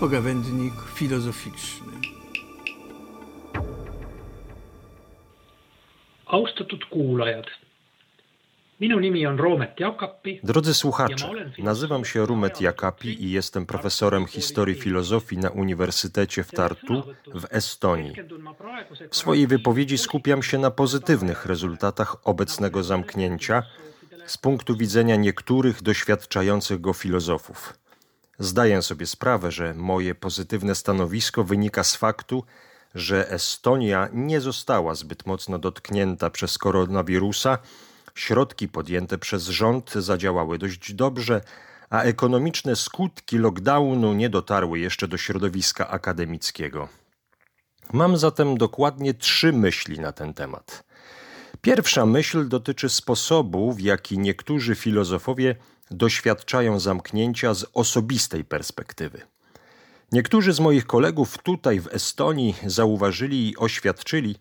pogawędnik filozoficzny. Austatud kuulajad, minu nimi on Roomet Jakapi. Drodzy słuchacze, nazywam się Rumet Jakapi i jestem profesorem historii filozofii na Uniwersytecie w Tartu w Estonii. W swojej wypowiedzi skupiam się na pozytywnych rezultatach obecnego zamknięcia z punktu widzenia niektórych doświadczających go filozofów. Zdaję sobie sprawę, że moje pozytywne stanowisko wynika z faktu, że Estonia nie została zbyt mocno dotknięta przez koronawirusa, środki podjęte przez rząd zadziałały dość dobrze, a ekonomiczne skutki lockdownu nie dotarły jeszcze do środowiska akademickiego. Mam zatem dokładnie trzy myśli na ten temat. Pierwsza myśl dotyczy sposobu, w jaki niektórzy filozofowie doświadczają zamknięcia z osobistej perspektywy. Niektórzy z moich kolegów tutaj w Estonii zauważyli i oświadczyli,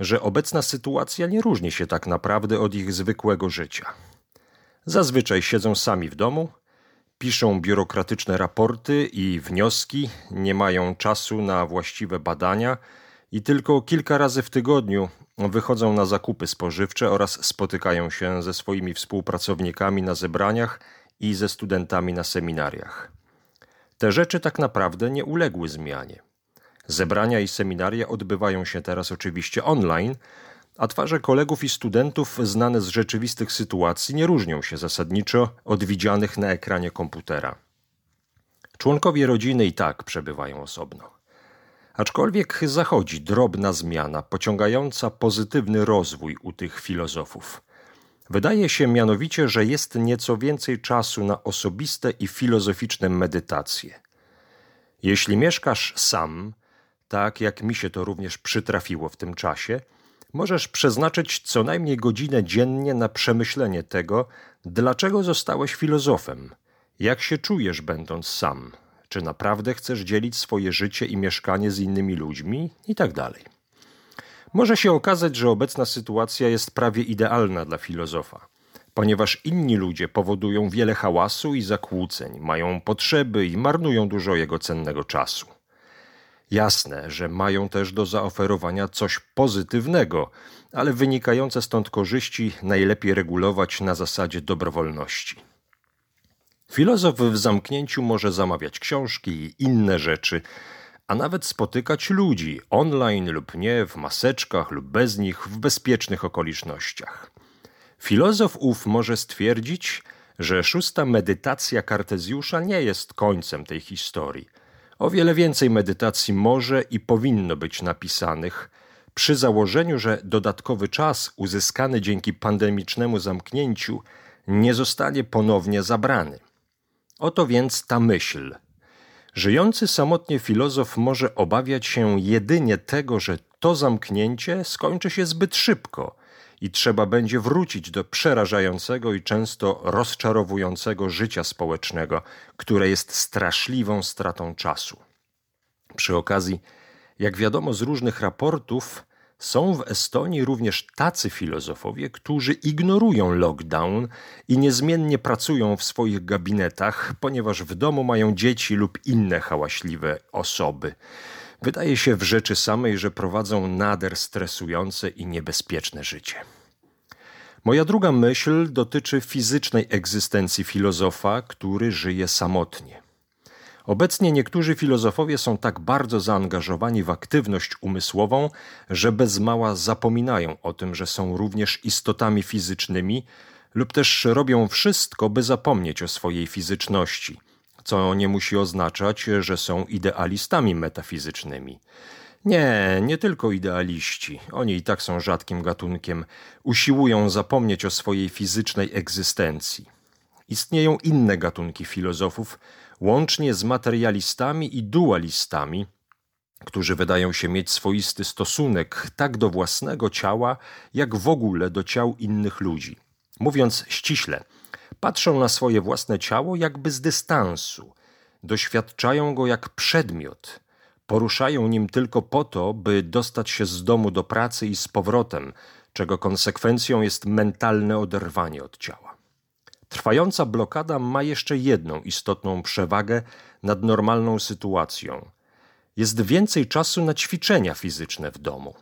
że obecna sytuacja nie różni się tak naprawdę od ich zwykłego życia. Zazwyczaj siedzą sami w domu, piszą biurokratyczne raporty i wnioski, nie mają czasu na właściwe badania i tylko kilka razy w tygodniu wychodzą na zakupy spożywcze oraz spotykają się ze swoimi współpracownikami na zebraniach i ze studentami na seminariach. Te rzeczy tak naprawdę nie uległy zmianie. Zebrania i seminaria odbywają się teraz oczywiście online, a twarze kolegów i studentów znane z rzeczywistych sytuacji nie różnią się zasadniczo od widzianych na ekranie komputera. Członkowie rodziny i tak przebywają osobno. Aczkolwiek zachodzi drobna zmiana pociągająca pozytywny rozwój u tych filozofów. Wydaje się mianowicie, że jest nieco więcej czasu na osobiste i filozoficzne medytacje. Jeśli mieszkasz sam, tak jak mi się to również przytrafiło w tym czasie, możesz przeznaczyć co najmniej godzinę dziennie na przemyślenie tego, dlaczego zostałeś filozofem, jak się czujesz będąc sam, czy naprawdę chcesz dzielić swoje życie i mieszkanie z innymi ludźmi i tak. Może się okazać, że obecna sytuacja jest prawie idealna dla filozofa, ponieważ inni ludzie powodują wiele hałasu i zakłóceń, mają potrzeby i marnują dużo jego cennego czasu. Jasne, że mają też do zaoferowania coś pozytywnego, ale wynikające stąd korzyści najlepiej regulować na zasadzie dobrowolności. Filozof w zamknięciu może zamawiać książki i inne rzeczy, a nawet spotykać ludzi online lub nie, w maseczkach lub bez nich, w bezpiecznych okolicznościach. Filozof ów może stwierdzić, że szósta medytacja Kartezjusza nie jest końcem tej historii. O wiele więcej medytacji może i powinno być napisanych, przy założeniu, że dodatkowy czas uzyskany dzięki pandemicznemu zamknięciu nie zostanie ponownie zabrany. Oto więc ta myśl – Żyjący samotnie filozof może obawiać się jedynie tego, że to zamknięcie skończy się zbyt szybko i trzeba będzie wrócić do przerażającego i często rozczarowującego życia społecznego, które jest straszliwą stratą czasu. Przy okazji, jak wiadomo z różnych raportów, są w Estonii również tacy filozofowie, którzy ignorują lockdown i niezmiennie pracują w swoich gabinetach, ponieważ w domu mają dzieci lub inne hałaśliwe osoby. Wydaje się w rzeczy samej, że prowadzą nader stresujące i niebezpieczne życie. Moja druga myśl dotyczy fizycznej egzystencji filozofa, który żyje samotnie. Obecnie niektórzy filozofowie są tak bardzo zaangażowani w aktywność umysłową, że bez mała zapominają o tym, że są również istotami fizycznymi, lub też robią wszystko, by zapomnieć o swojej fizyczności, co nie musi oznaczać, że są idealistami metafizycznymi. Nie, nie tylko idealiści, oni i tak są rzadkim gatunkiem, usiłują zapomnieć o swojej fizycznej egzystencji. Istnieją inne gatunki filozofów, łącznie z materialistami i dualistami, którzy wydają się mieć swoisty stosunek tak do własnego ciała, jak w ogóle do ciał innych ludzi. Mówiąc ściśle, patrzą na swoje własne ciało jakby z dystansu, doświadczają go jak przedmiot, poruszają nim tylko po to, by dostać się z domu do pracy i z powrotem, czego konsekwencją jest mentalne oderwanie od ciała. Trwająca blokada ma jeszcze jedną istotną przewagę nad normalną sytuacją. Jest więcej czasu na ćwiczenia fizyczne w domu.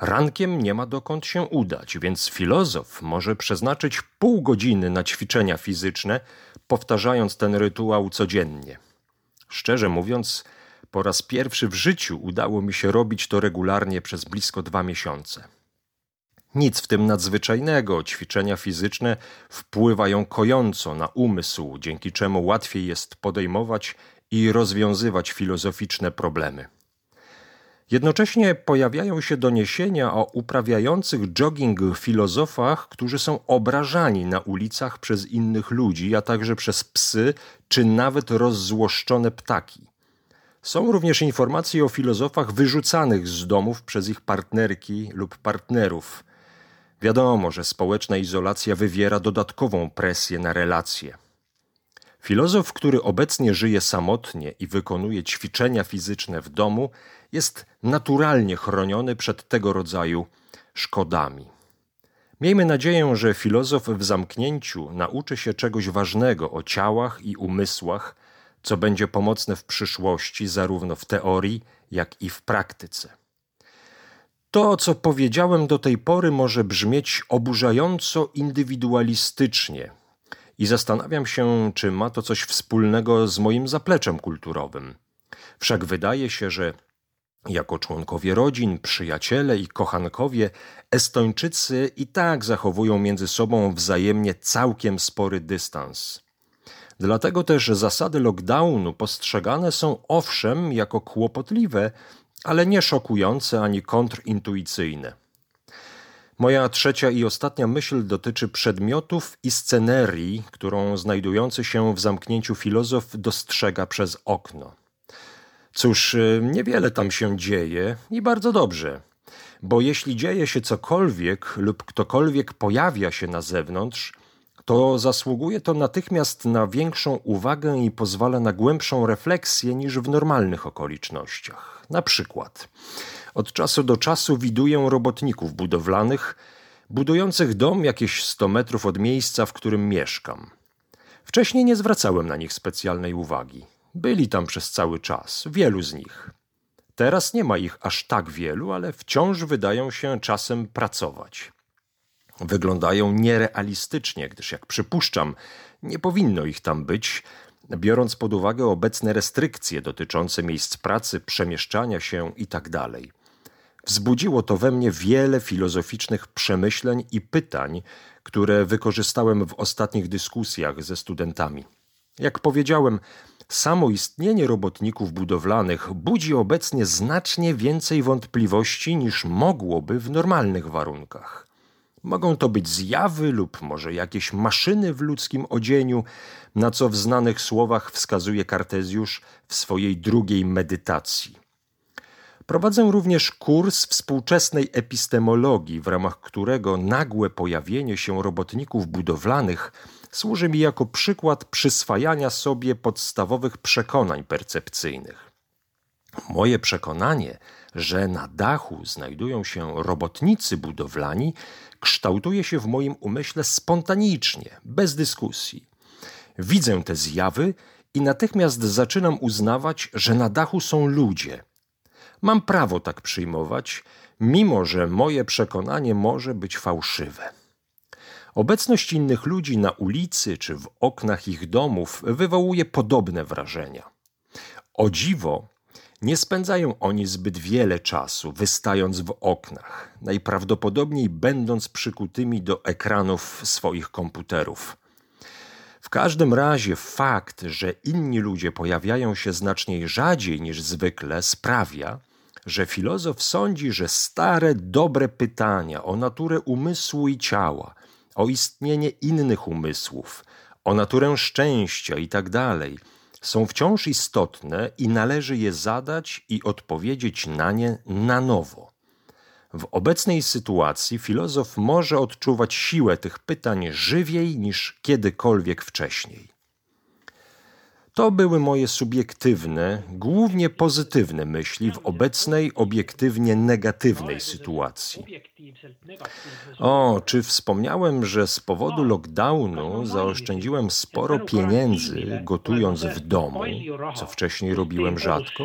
Rankiem nie ma dokąd się udać, więc filozof może przeznaczyć pół godziny na ćwiczenia fizyczne, powtarzając ten rytuał codziennie. Szczerze mówiąc, po raz pierwszy w życiu udało mi się robić to regularnie przez blisko dwa miesiące. Nic w tym nadzwyczajnego, ćwiczenia fizyczne wpływają kojąco na umysł, dzięki czemu łatwiej jest podejmować i rozwiązywać filozoficzne problemy. Jednocześnie pojawiają się doniesienia o uprawiających jogging filozofach, którzy są obrażani na ulicach przez innych ludzi, a także przez psy czy nawet rozzłoszczone ptaki. Są również informacje o filozofach wyrzucanych z domów przez ich partnerki lub partnerów. Wiadomo, że społeczna izolacja wywiera dodatkową presję na relacje. Filozof, który obecnie żyje samotnie i wykonuje ćwiczenia fizyczne w domu, jest naturalnie chroniony przed tego rodzaju szkodami. Miejmy nadzieję, że filozof w zamknięciu nauczy się czegoś ważnego o ciałach i umysłach, co będzie pomocne w przyszłości, zarówno w teorii, jak i w praktyce. To, co powiedziałem do tej pory, może brzmieć oburzająco indywidualistycznie, i zastanawiam się, czy ma to coś wspólnego z moim zapleczem kulturowym. Wszak wydaje się, że jako członkowie rodzin, przyjaciele i kochankowie, Estończycy i tak zachowują między sobą wzajemnie całkiem spory dystans. Dlatego też zasady lockdownu postrzegane są owszem jako kłopotliwe, ale nie szokujące ani kontrintuicyjne. Moja trzecia i ostatnia myśl dotyczy przedmiotów i scenerii, którą znajdujący się w zamknięciu filozof dostrzega przez okno. Cóż, y, niewiele tam się dzieje i bardzo dobrze, bo jeśli dzieje się cokolwiek lub ktokolwiek pojawia się na zewnątrz, to zasługuje to natychmiast na większą uwagę i pozwala na głębszą refleksję niż w normalnych okolicznościach. Na przykład, od czasu do czasu widuję robotników budowlanych, budujących dom jakieś 100 metrów od miejsca, w którym mieszkam. Wcześniej nie zwracałem na nich specjalnej uwagi. Byli tam przez cały czas, wielu z nich. Teraz nie ma ich aż tak wielu, ale wciąż wydają się czasem pracować. Wyglądają nierealistycznie, gdyż jak przypuszczam, nie powinno ich tam być, biorąc pod uwagę obecne restrykcje dotyczące miejsc pracy, przemieszczania się itd. Tak Wzbudziło to we mnie wiele filozoficznych przemyśleń i pytań, które wykorzystałem w ostatnich dyskusjach ze studentami. Jak powiedziałem, samo istnienie robotników budowlanych budzi obecnie znacznie więcej wątpliwości niż mogłoby w normalnych warunkach. Mogą to być zjawy lub może jakieś maszyny w ludzkim odzieniu, na co w znanych słowach wskazuje Kartezjusz w swojej drugiej medytacji. Prowadzę również kurs współczesnej epistemologii, w ramach którego nagłe pojawienie się robotników budowlanych służy mi jako przykład przyswajania sobie podstawowych przekonań percepcyjnych. Moje przekonanie, że na dachu znajdują się robotnicy budowlani, kształtuje się w moim umyśle spontanicznie, bez dyskusji. Widzę te zjawy i natychmiast zaczynam uznawać, że na dachu są ludzie – Mam prawo tak przyjmować, mimo że moje przekonanie może być fałszywe. Obecność innych ludzi na ulicy czy w oknach ich domów wywołuje podobne wrażenia. O dziwo, nie spędzają oni zbyt wiele czasu wystając w oknach, najprawdopodobniej będąc przykutymi do ekranów swoich komputerów. W każdym razie fakt, że inni ludzie pojawiają się znacznie rzadziej niż zwykle, sprawia, że filozof sądzi, że stare, dobre pytania o naturę umysłu i ciała, o istnienie innych umysłów, o naturę szczęścia itd., tak są wciąż istotne i należy je zadać i odpowiedzieć na nie na nowo. W obecnej sytuacji filozof może odczuwać siłę tych pytań żywiej niż kiedykolwiek wcześniej. To były moje subiektywne, głównie pozytywne myśli w obecnej, obiektywnie negatywnej sytuacji. O, czy wspomniałem, że z powodu lockdownu zaoszczędziłem sporo pieniędzy gotując w domu, co wcześniej robiłem rzadko?